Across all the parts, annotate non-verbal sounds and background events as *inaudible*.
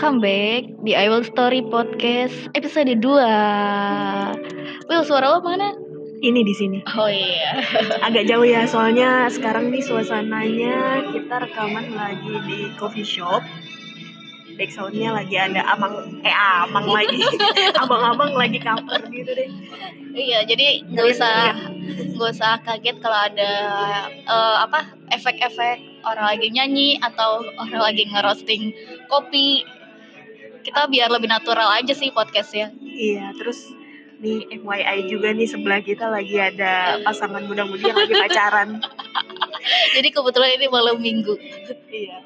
welcome back di I Will Story Podcast episode 2 Will, suara lo mana? Ini di sini. Oh iya *laughs* Agak jauh ya, soalnya sekarang nih suasananya kita rekaman lagi di coffee shop. Backsoundnya lagi ada amang, eh amang lagi, *laughs* abang-abang lagi cover gitu deh. Iya, jadi nggak usah nggak usah kaget kalau ada eh, apa efek-efek orang lagi nyanyi atau orang lagi ngerosting kopi kita biar lebih natural aja sih podcastnya Iya, terus nih FYI juga nih sebelah kita lagi ada pasangan muda-mudi yang lagi pacaran. *laughs* jadi kebetulan ini malam minggu iya.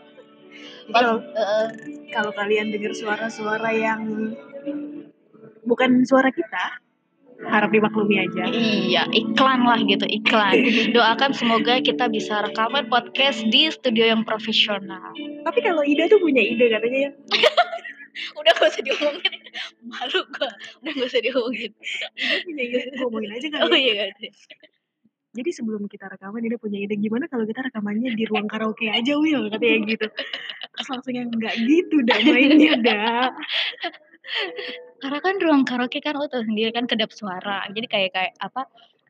Kalau eh, kalau kalian dengar suara-suara yang bukan suara kita, harap dimaklumi aja. Iya, iklan lah gitu, iklan. *laughs* Doakan semoga kita bisa rekaman podcast di studio yang profesional. Tapi kalau Ida tuh punya ide katanya ya. *laughs* Udah gak usah diomongin, malu gua. Udah gak usah diomongin. Punya ide, ngomongin aja kali Oh ya. iya kan. Jadi sebelum kita rekaman Ida punya ide gimana kalau kita rekamannya di ruang karaoke aja Will katanya gitu. Terus langsung yang enggak gitu dah mainnya dah. Karena kan ruang karaoke kan lo tau sendiri kan kedap suara. Jadi kayak kayak apa?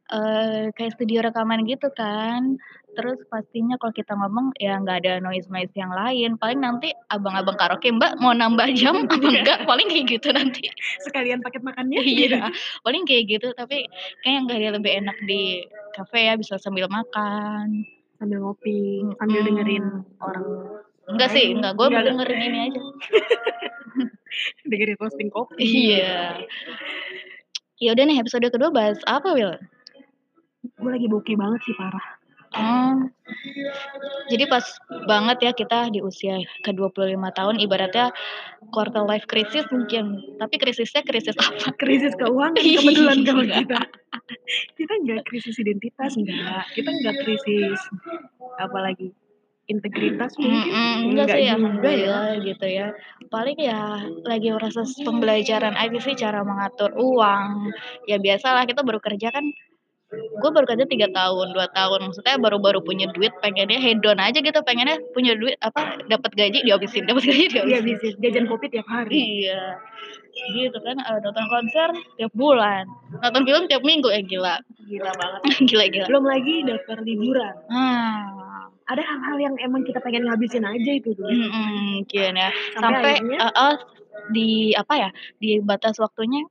eh kayak studio rekaman gitu kan. Terus pastinya kalau kita ngomong ya nggak ada noise noise yang lain. Paling nanti abang-abang karaoke Mbak mau nambah jam *laughs* apa enggak? Paling kayak gitu nanti. Sekalian paket makannya. *laughs* Iya, paling kayak gitu. Tapi kayaknya nggak ada lebih enak di kafe ya bisa sambil makan. Sambil ngopi, sambil Mm. dengerin orang Enggak sih, enggak. Gue dengerin ini aja. *laughs* dengerin roasting kopi. Iya. Ya udah nih episode kedua bahas apa Will? Gue lagi bokeh banget sih parah. Hmm. Jadi pas banget ya kita di usia ke-25 tahun ibaratnya quarter life crisis mungkin. Tapi krisisnya krisis apa? *laughs* Krisis keuangan kebetulan kalau Iya. kita. Kita enggak krisis identitas enggak. Kita enggak krisis apalagi integritas mungkin. Mm-mm, enggak sih ya, juga ya. gitu ya. Paling ya lagi merasa pembelajaran aja sih cara mengatur uang. Ya biasalah kita baru kerja kan gue baru kerja tiga tahun dua tahun. Maksudnya baru-baru punya duit pengennya hedon aja gitu. Pengennya punya duit apa dapat gaji dihabisin. Dapat gaji dihabisin. Bisa jajan kopi tiap hari. iya. Gitu kan Eh, nonton konser tiap bulan. Nonton film tiap minggu. Ya gila. Gila banget. *laughs* gila gila. Belum lagi daftar liburan. hmm. Ada hal-hal yang emang kita pengen ngabisin aja itu dulu. Mm-mm, mungkin ya. Sampai sampai akhirnya? eh, eh, di apa ya di batas waktunya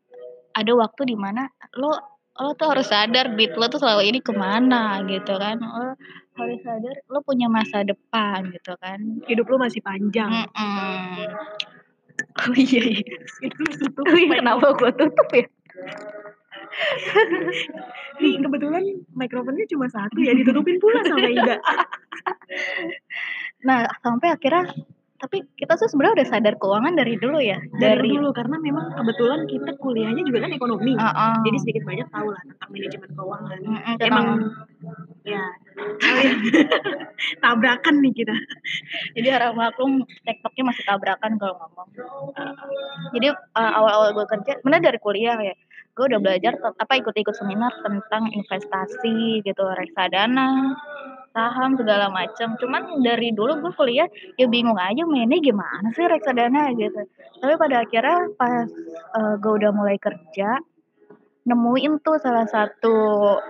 ada waktu di mana lo lo tuh harus sadar duit lo tuh selalu ini ke mana gitu kan lo harus sadar lo punya masa depan gitu kan hidup lu masih panjang. Mm-mm. oh iya iya Itu tutup. Oh iya, kenapa gue tutup ya Nih kebetulan mikrofonnya cuma satu ya ditutupin pula sama Ida. nah sampai akhirnya tapi kita tuh sebenarnya udah sadar keuangan dari dulu ya Dari dulu karena memang kebetulan kita kuliahnya juga kan ekonomi. Uh-uh. Jadi sedikit banyak tahu lah tentang manajemen keuangan. Mm-mm, Emang tentang- ya hal yang *laughs* tabrakan nih kita. Jadi harap maklum TikToknya masih tabrakan kalau ngomong. Jadi uh, awal-awal gue kerja, bener dari kuliah ya, gue udah belajar apa ikut-ikut seminar tentang investasi gitu, reksadana, saham segala macam. Cuman dari dulu gue kuliah ya bingung aja mainnya gimana sih reksadana gitu. Tapi pada akhirnya pas uh, gue udah mulai kerja, nemuin tuh salah satu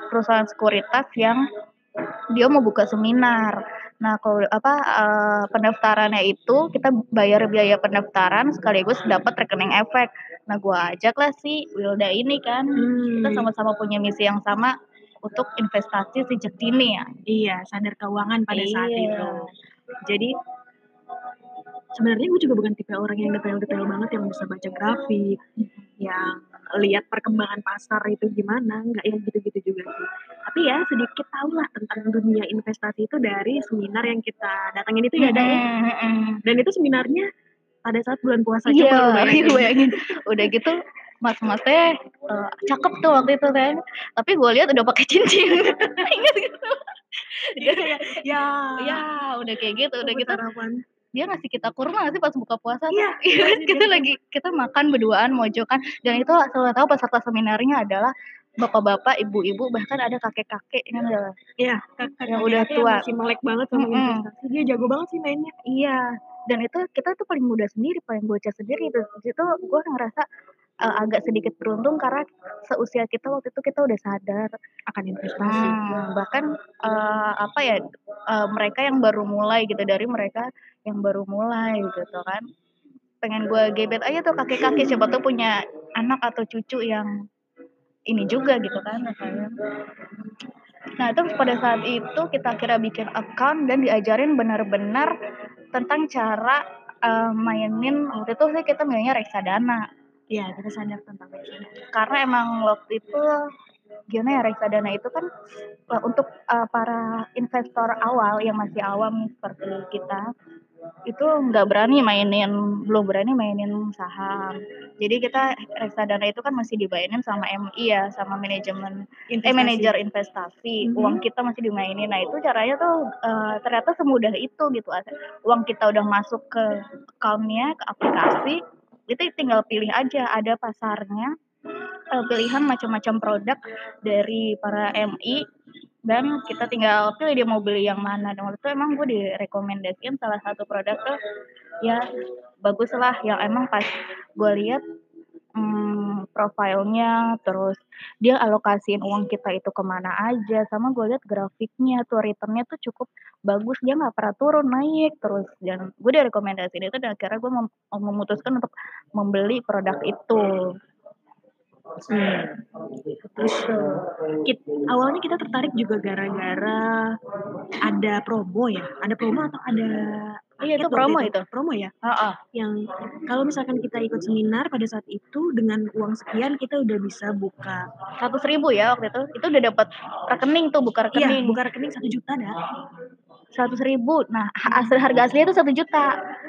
perusahaan sekuritas yang dia mau buka seminar. Nah, kalau apa eh, pendaftarannya itu kita bayar biaya pendaftaran sekaligus dapat rekening efek. Nah, gua ajak lah si Wilda ini kan. Kita Hmm, sama-sama punya misi yang sama untuk investasi sejak dini ya. iya sadar keuangan pada saat Iya. itu. Jadi sebenarnya gue juga bukan tipe orang yang detail-detail banget yang bisa baca grafik, yang lihat perkembangan pasar itu gimana, nggak yang gitu-gitu juga sih. Tapi ya sedikit tahu lah tentang dunia investasi itu dari seminar yang kita datangin itu ya, ada ya. Dan itu seminarnya pada saat bulan puasa coba lu bayangin. *laughs* bayangin. Udah gitu mas-masnya eh, cakep tuh waktu itu kan. Tapi gue lihat udah pakai cincin. *laughs* Ingat gitu. Dia kayak ya, Ya, udah kayak gitu, udah gitu. harapan. dia ngasih kita kurma sih pas buka puasa? Iya, *laughs* Iya, kita lagi kita makan berduaan mojokan dan itu asal tahu peserta seminarnya adalah bapak-bapak, ibu-ibu bahkan ada kakek-kakek kan ada. Iya, kakak Yang udah tua. masih melek banget sama Mm-mm. investasi. Dia jago banget sih mainnya. Iya. dan itu kita tuh paling muda sendiri, paling bocah sendiri tuh. Di situ gue ngerasa, eee, agak sedikit beruntung karena seusia kita waktu itu kita udah sadar Akan investasi. hmm, bahkan, eee, apa ya, eee, mereka yang baru mulai gitu, dari mereka yang baru mulai gitu kan. Pengen gue gebet aja tuh kakek-kakek, siapa tuh punya anak atau cucu yang ini juga gitu kan rasanya. Nah, terus pada saat itu kita kira bikin account dan diajarin benar-benar tentang cara, eee, mainin waktu itu sih kita milihnya reksadana. Iya, kita sadar tentang reksadana. Karena emang waktu itu gimana ya, reksadana itu kan, eee, untuk, eee, para investor awal yang masih awam seperti kita, itu nggak berani mainin belum berani mainin saham. Jadi kita reksadana itu kan masih dimainin sama MI ya, sama manajemen eh, Investasi. manajer investasi, Mhm. uang kita masih dimainin. Nah, itu caranya tuh, eee, ternyata semudah itu gitu, uang kita udah masuk ke account-nya, ke aplikasi, itu tinggal pilih aja, ada pasarnya, eee, pilihan macam-macam produk dari para MI, dan kita tinggal pilih dia mau beli yang mana. Dan waktu itu emang gue direkomendasiin salah satu produk tuh, ya baguslah yang emang pas gue lihat, mmm, profilnya, terus dia alokasiin uang kita itu ke mana aja, sama gue lihat grafiknya tuh, return-nya tuh cukup bagus, dia nggak pernah turun, naik terus. Dan gue direkomendasiin itu dan akhirnya gue mem memutuskan untuk membeli produk itu. Hmm. Kit awalnya kita tertarik juga gara-gara ada promo ya? Ada promo atau ada Iya, itu promo itu? itu. Promo ya? Heeh. Yang kalau misalkan kita ikut seminar pada saat itu dengan uang sekian kita udah bisa buka 100.000 ya waktu itu, itu udah dapat rekening tuh, buka Iya, rekening. buka rekening 1.000.000 dah. 100.000. Nah, ha asli harga aslinya itu 1.000.000.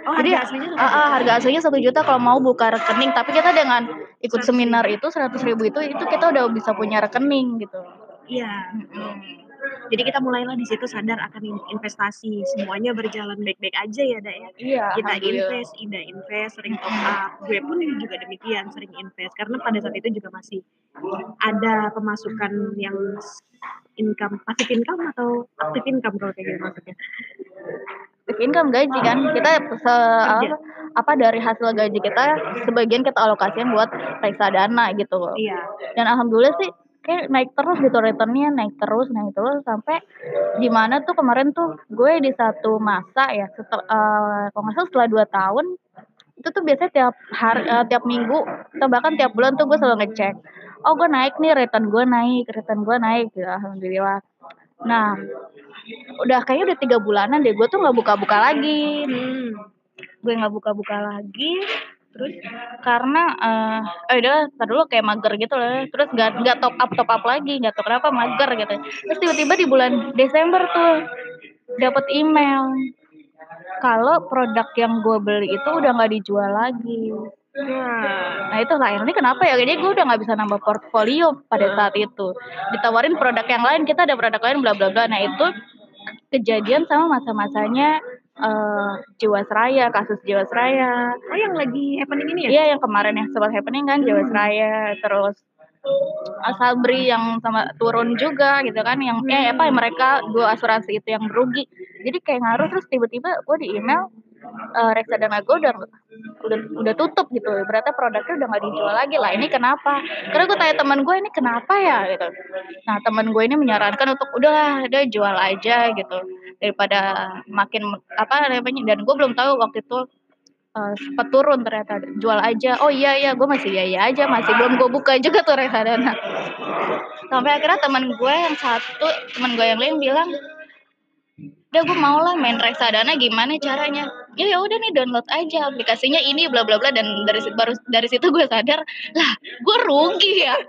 Oh, Jadi harga aslinya heeh, 1.000.000. harga aslinya 1.000.000 kalau mau buka rekening, tapi kita dengan ikut 100.000. seminar itu 100.000 itu itu kita udah bisa punya rekening gitu. Iya. Mhm. Jadi kita mulailah di situ sadar akan in investasi, semuanya berjalan baik-baik aja ya, Dak, ya. Iya, Kita invest, Ida invest, sering top up, gue pun juga demikian, sering invest. Karena pada saat itu juga masih ada pemasukan yang income, passive income atau active income kalau kayak gitu maksudnya? Active income gaji kan, kita se Kerja. apa apa dari hasil gaji kita sebagian kita alokasiin buat reksadana gitu. Iya. Dan alhamdulillah sih kayak naik terus gitu return-nya, naik terus naik terus sampai di mana tuh kemarin tuh gue di satu masa ya, setel eee, kalau nggak salah setelah 2 tahun, itu tuh biasanya tiap har eee, tiap minggu atau bahkan tiap bulan tuh gue selalu ngecek, "Oh gue naik nih, return gue naik return gue naik," gitu, alhamdulillah. Nah, udah kayaknya udah 3 bulanan deh gue tuh nggak buka-buka lagi. Hmm. Gue nggak buka-buka lagi, terus karena, eee, "Eh udahlah entar dulu," kayak mager gitu loh, terus nggak nggak top up top up lagi, nggak tahu kenapa mager gitu. Terus tiba-tiba di bulan Desember tuh dapet email, kalau produk yang gue beli itu udah nggak dijual lagi. Wah. Nah itu lah, ini kenapa ya, jadi gue udah nggak bisa nambah portfolio pada saat itu. Ditawarin produk yang lain, kita ada produk lain bla bla bla. Nah itu kejadian sama masa-masanya, eee, Jiwasraya, kasus Jiwasraya. Oh, yang lagi happening ini ya? Iya, yang kemarin yang sempat happening kan Jiwasraya, terus Asabri yang sama turun juga gitu kan, yang eh, apa, mereka 2 asuransi itu yang rugi. Jadi kayak ngaruh terus tiba-tiba gue di-email, eee, reksadana gue udah udah udah tutup gitu, berarti produknya udah nggak dijual lagi. Lah ini kenapa? Karena gue tanya temen gue, "Ini kenapa ya?" Gitu. Nah temen gue ini menyarankan untuk, "Udahlah, udah jual aja," gitu, daripada makin apa namanya dan gue belum tahu waktu itu, sempet turun ternyata, jual aja. Oh iya iya, gue masih iya-iya aja, masih belum gue buka juga tuh reksadana. Sampai akhirnya temen gue yang satu, temen gue yang lain bilang, "Udah gue mau lah main reksadana, gimana caranya?" "Ya ya udah nih download aja aplikasinya ini bla bla bla," dan dari baru dari situ gue sadar, lah gue rugi ya. *laughs*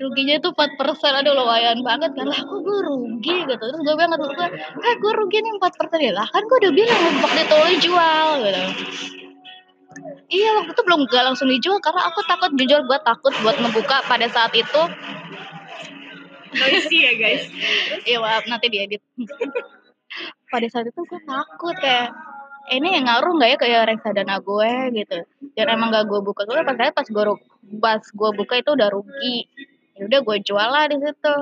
Ruginya tuh 4%, aduh lumayan banget kan, lah gue rugi gitu, terus gue bilang ke gue, "Eh gue rugi nih 4%," "Ya lah kan gue udah bilang itu lo jual," gitu. Iya waktu itu belum nggak langsung dijual karena aku takut, jujur gue takut buat ngebuka pada saat itu. Noisy ya, guys. *laughs* Iya maaf, nanti diedit. Pada saat itu gue takut kayak, ini ngaruh nggak ya ke reksadana gue gitu, dan emang nggak gue buka, soalnya pas saya pas gue pas gue buka itu udah rugi. Ya udah gue jual lah di situ.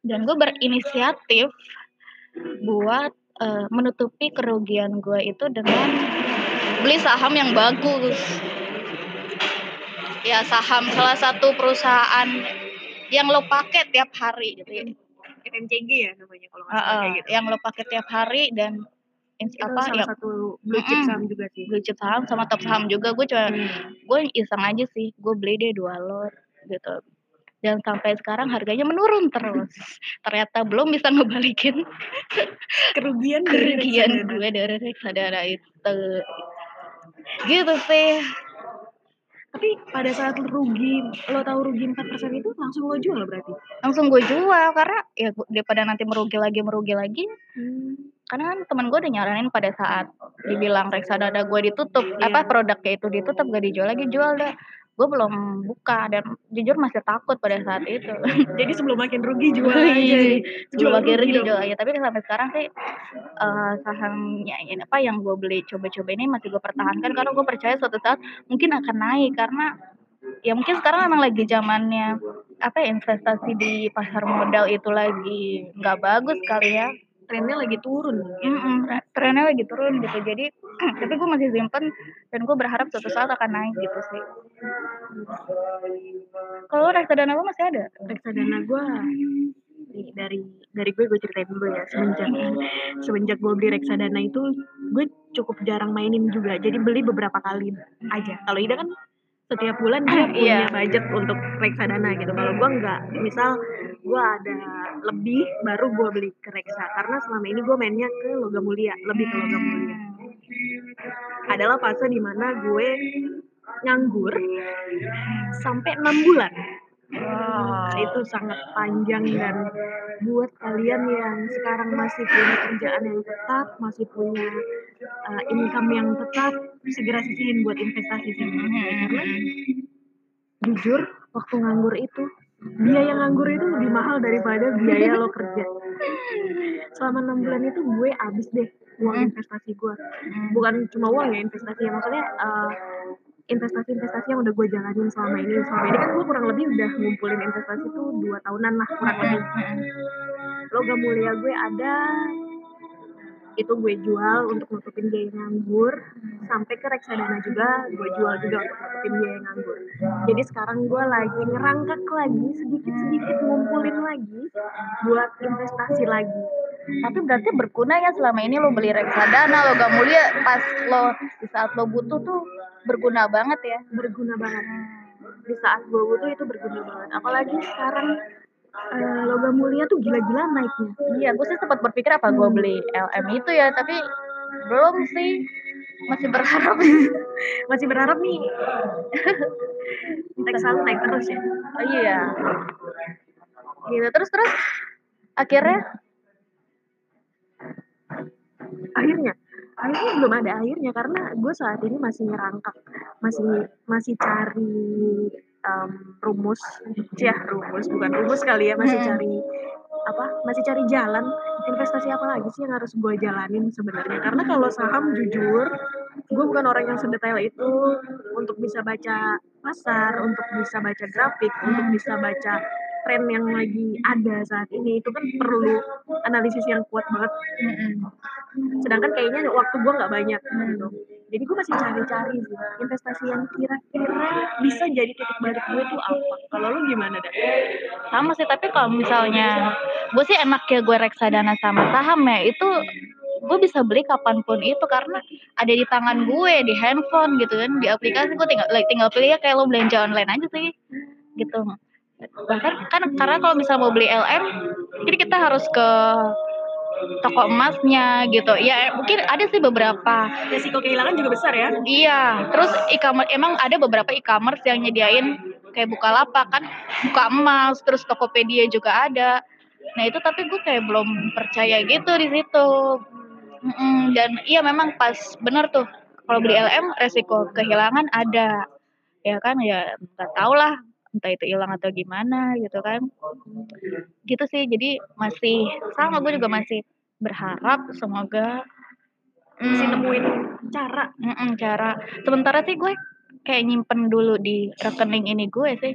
Dan gue berinisiatif buat, uh, menutupi kerugian gue itu dengan beli saham yang bagus ya saham salah satu perusahaan yang lo pakai tiap hari gitu ya FMCG ya namanya kalau nggak salah uh, gitu. yang lo pakai tiap hari dan itu apa salah ya satu blue chip saham juga sih blue chip saham sama top saham juga gue cuma hmm. gue iseng aja sih gue beli deh dua lot gitu dan sampai sekarang harganya menurun terus. Ternyata belum bisa ngebalikin *laughs* kerugian kerugian gue dari reksadana itu. Gitu sih. Tapi pada saat rugi, lo tahu rugi 4% itu langsung lo jual berarti? Langsung gue jual karena ya daripada nanti merugi lagi merugi lagi. Hmm. Karena kan teman gue udah nyaranin pada saat dibilang reksadana gue ditutup, yeah. apa produknya itu ditutup gak dijual lagi jual dah gue belum buka dan jujur masih takut pada saat itu. *laughs* Jadi sebelum makin rugi *laughs* jual aja iya, sebelum makin rugi jual aja tapi sampai sekarang sih uh, sahamnya ini apa yang gue beli coba-coba ini masih gue pertahankan karena gue percaya suatu saat mungkin akan naik karena ya mungkin sekarang memang lagi zamannya apa ya, investasi di pasar modal itu lagi nggak bagus kali ya trennya lagi turun mm -mm, trennya lagi turun gitu. Jadi *clears throat* tapi gue masih simpen dan gue berharap suatu saat akan naik gitu sih. Kalau reksadana gue masih ada? Reksadana gue dari dari gue gue ceritain dulu ya. Semenjak semenjak gue beli reksadana itu gue cukup jarang mainin juga. Jadi beli beberapa kali aja. Kalau Ida kan setiap bulan dia *laughs* punya yeah. budget untuk reksadana gitu. Kalau gue nggak, misal gue ada lebih, baru gue beli ke reksa. Karena selama ini gue mainnya ke logam mulia, lebih ke logam mulia. Adalah fase di mana gue nganggur sampai enam bulan Wah, itu sangat panjang dan buat kalian yang sekarang masih punya kerjaan yang tetap, masih punya uh, income yang tetap, segera sisihin buat investasi sih. Karena jujur, waktu nganggur itu biaya nganggur itu lebih mahal daripada biaya lo kerja. Selama enam bulan itu gue abis deh uang investasi gue. Bukan cuma uang ya investasi. Ya, maksudnya uh, investasi-investasi yang udah gue jalanin selama ini. Selama ini kan gue kurang lebih udah ngumpulin investasi tuh dua tahunan lah kurang lebih. Logam mulia gue ada itu gue jual untuk nutupin biaya nganggur sampai ke reksadana juga gue jual juga untuk nutupin biaya nganggur. Jadi sekarang gue lagi ngerangkak lagi sedikit-sedikit ngumpulin lagi buat investasi lagi. Tapi berarti berguna ya selama ini lo beli reksadana lo gak mulia pas lo di saat lo butuh tuh berguna banget ya? Berguna banget. Di saat gue butuh itu berguna banget. Apalagi sekarang uh, logam mulia tuh gila-gila naiknya. Iya gue sih sempat berpikir apa gue beli LM itu ya tapi belum sih. Masih berharap. *laughs* Masih berharap nih. Naik selalu naik terus ya. Oh, iya. Gitu terus terus. Akhirnya? Akhirnya? Akhirnya belum ada akhirnya karena gue saat ini masih ngerangkak. Masih masih cari um, rumus. Ya rumus. Bukan rumus kali ya masih hmm. cari apa masih cari jalan. Investasi apa lagi sih yang harus gue jalanin sebenarnya? Karena kalau saham jujur gue bukan orang yang sedetail itu. Untuk bisa baca pasar untuk bisa baca grafik untuk bisa baca tren yang lagi ada saat ini itu kan perlu analisis yang kuat banget. Sedangkan kayaknya waktu gue nggak banyak gitu jadi gue masih cari-cari sih investasi yang kira-kira bisa jadi titik balik gue tuh apa. Kalau lu gimana dah sama sih tapi kalau misalnya gue sih enak ya gue reksadana sama saham ya itu gue bisa beli kapan pun itu karena ada di tangan gue di handphone gitu kan di aplikasi. Gue tinggal tinggal pilih ya kayak lo belanja online aja sih gitu. Bahkan kan karena kalau misalnya mau beli LM jadi kita harus ke toko emasnya gitu. Ya mungkin ada sih beberapa. Resiko kehilangan juga besar ya. Iya terus e-commerce emang ada beberapa e-commerce yang nyediain kayak buka lapak kan buka emas terus tokopedia juga ada. Nah itu tapi gue kayak belum percaya gitu di situ. Mm -mm, dan iya memang pas bener tuh. Kalau beli LM resiko kehilangan ada. Ya kan ya nggak tau lah entah itu hilang atau gimana gitu kan. Gitu sih jadi masih sama gue juga masih berharap semoga masih nemuin cara -mm, cara. Sementara sih gue kayak nyimpen dulu di rekening ini gue sih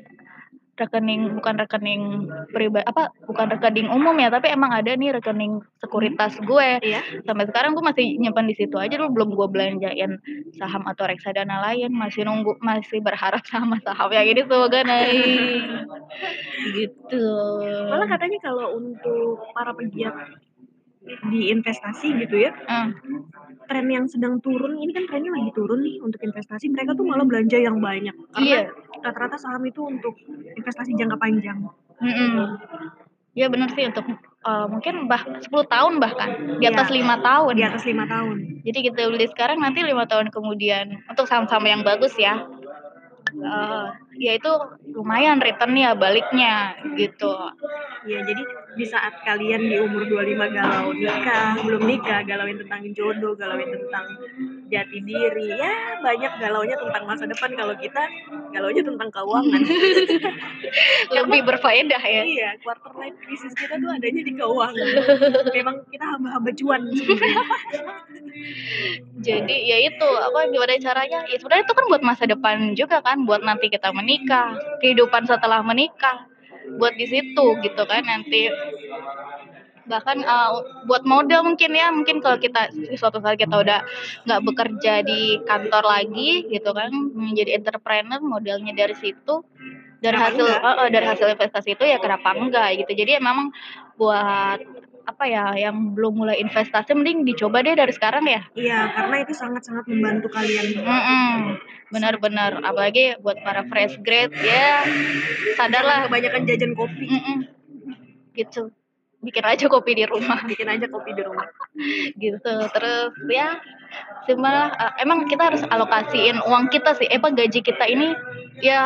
rekening bukan rekening pribadi apa bukan rekening umum ya tapi emang ada nih rekening sekuritas gue. Iya. sampai sekarang gue masih nyimpan di situ aja dulu belum gue belanjain saham atau reksadana lain. Masih nunggu masih berharap *laughs* sama saham yang ini semoga naik *laughs* gitu. Malah katanya kalau untuk para pegiat di investasi gitu ya, Ah, tren yang sedang turun ini kan trennya lagi turun nih untuk investasi, mereka tuh malah belanja yang banyak. iya Karena rata-rata saham itu untuk investasi jangka panjang. Mm-mm. Iya benar sih untuk eh, mungkin bah 10 tahun bahkan di atas Iya. lima tahun. Di atas lima tahun. Jadi kita beli sekarang nanti lima tahun kemudian untuk saham-saham yang bagus ya. eh, ya itu lumayan returnnya baliknya gitu. Ya, jadi di saat kalian di umur 25 galau nikah, belum nikah, galauin tentang jodoh, galauin tentang jati diri, ya banyak galaunya tentang masa depan. Kalau kita galaunya tentang keuangan. *laughs* Lebih berfaedah ya. iya, quarter life crisis kita tuh adanya di keuangan. Memang kita hamba-hamba cuan. Jadi ya itu apa gimana caranya? Ya sebenarnya itu kan buat masa depan juga kan, buat nanti kita menikah, kehidupan setelah menikah, buat di situ gitu kan nanti bahkan eh, buat modal mungkin ya mungkin kalau kita suatu saat kita udah nggak bekerja di kantor lagi gitu kan menjadi entrepreneur modalnya dari situ dari Kenapa hasil enggak? eh, eh, dari hasil investasi itu ya kenapa enggak gitu jadi memang buat apa ya yang belum mulai investasi mending dicoba deh dari sekarang ya Iya, karena itu sangat-sangat membantu kalian. Mm-mm. benar-benar apalagi buat para fresh grade ya sadarlah kebanyakan jajan kopi. Mm-mm. gitu bikin aja kopi di rumah. *laughs* Bikin aja kopi di rumah. *laughs* gitu terus ya sebenarnya eh, emang kita harus alokasiin uang kita sih. Eh apa gaji kita ini ya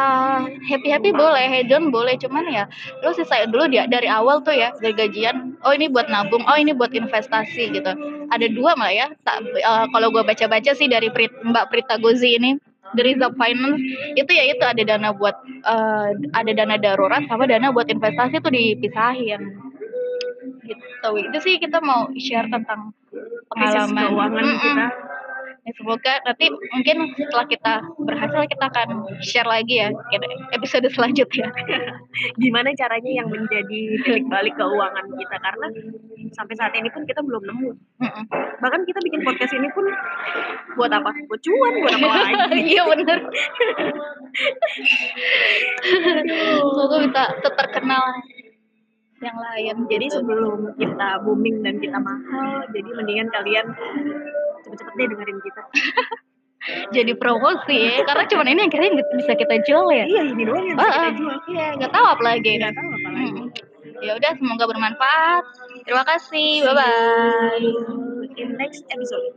happy happy boleh hedon boleh. Cuman ya lu sisain dulu dia dari awal tuh ya dari gajian oh ini buat nabung oh ini buat investasi gitu. Ada dua malah ya tak eh, kalau gue baca baca sih dari Prit- Mbak Prita Gozi ini dari Zap Finance itu ya itu ada dana buat eh, ada dana darurat sama dana buat investasi tuh dipisahin gitu itu sih kita mau share tentang pengalaman keuangan Mm-mm. kita. Ya, semoga nanti mungkin setelah kita berhasil kita akan share lagi ya kita episode selanjutnya *laughs* Gimana caranya yang menjadi titik balik keuangan kita karena sampai saat ini pun kita belum nemu. Mm-mm. Bahkan kita bikin podcast ini pun buat apa? Buat cuan, buat apa lagi? *laughs* iya bener *laughs* semoga bisa terkenal yang lain Jadi sebelum kita booming dan kita mahal, jadi mendingan kalian cepet-cepet deh dengerin kita. *laughs* jadi promosi ya karena cuman ini yang kira bisa kita jual ya Iya, ini doang yang bisa kita jual. iya nggak tahu apa lagi Nggak tahu apa lagi. Mm. ya udah semoga bermanfaat terima kasih bye bye In next episode.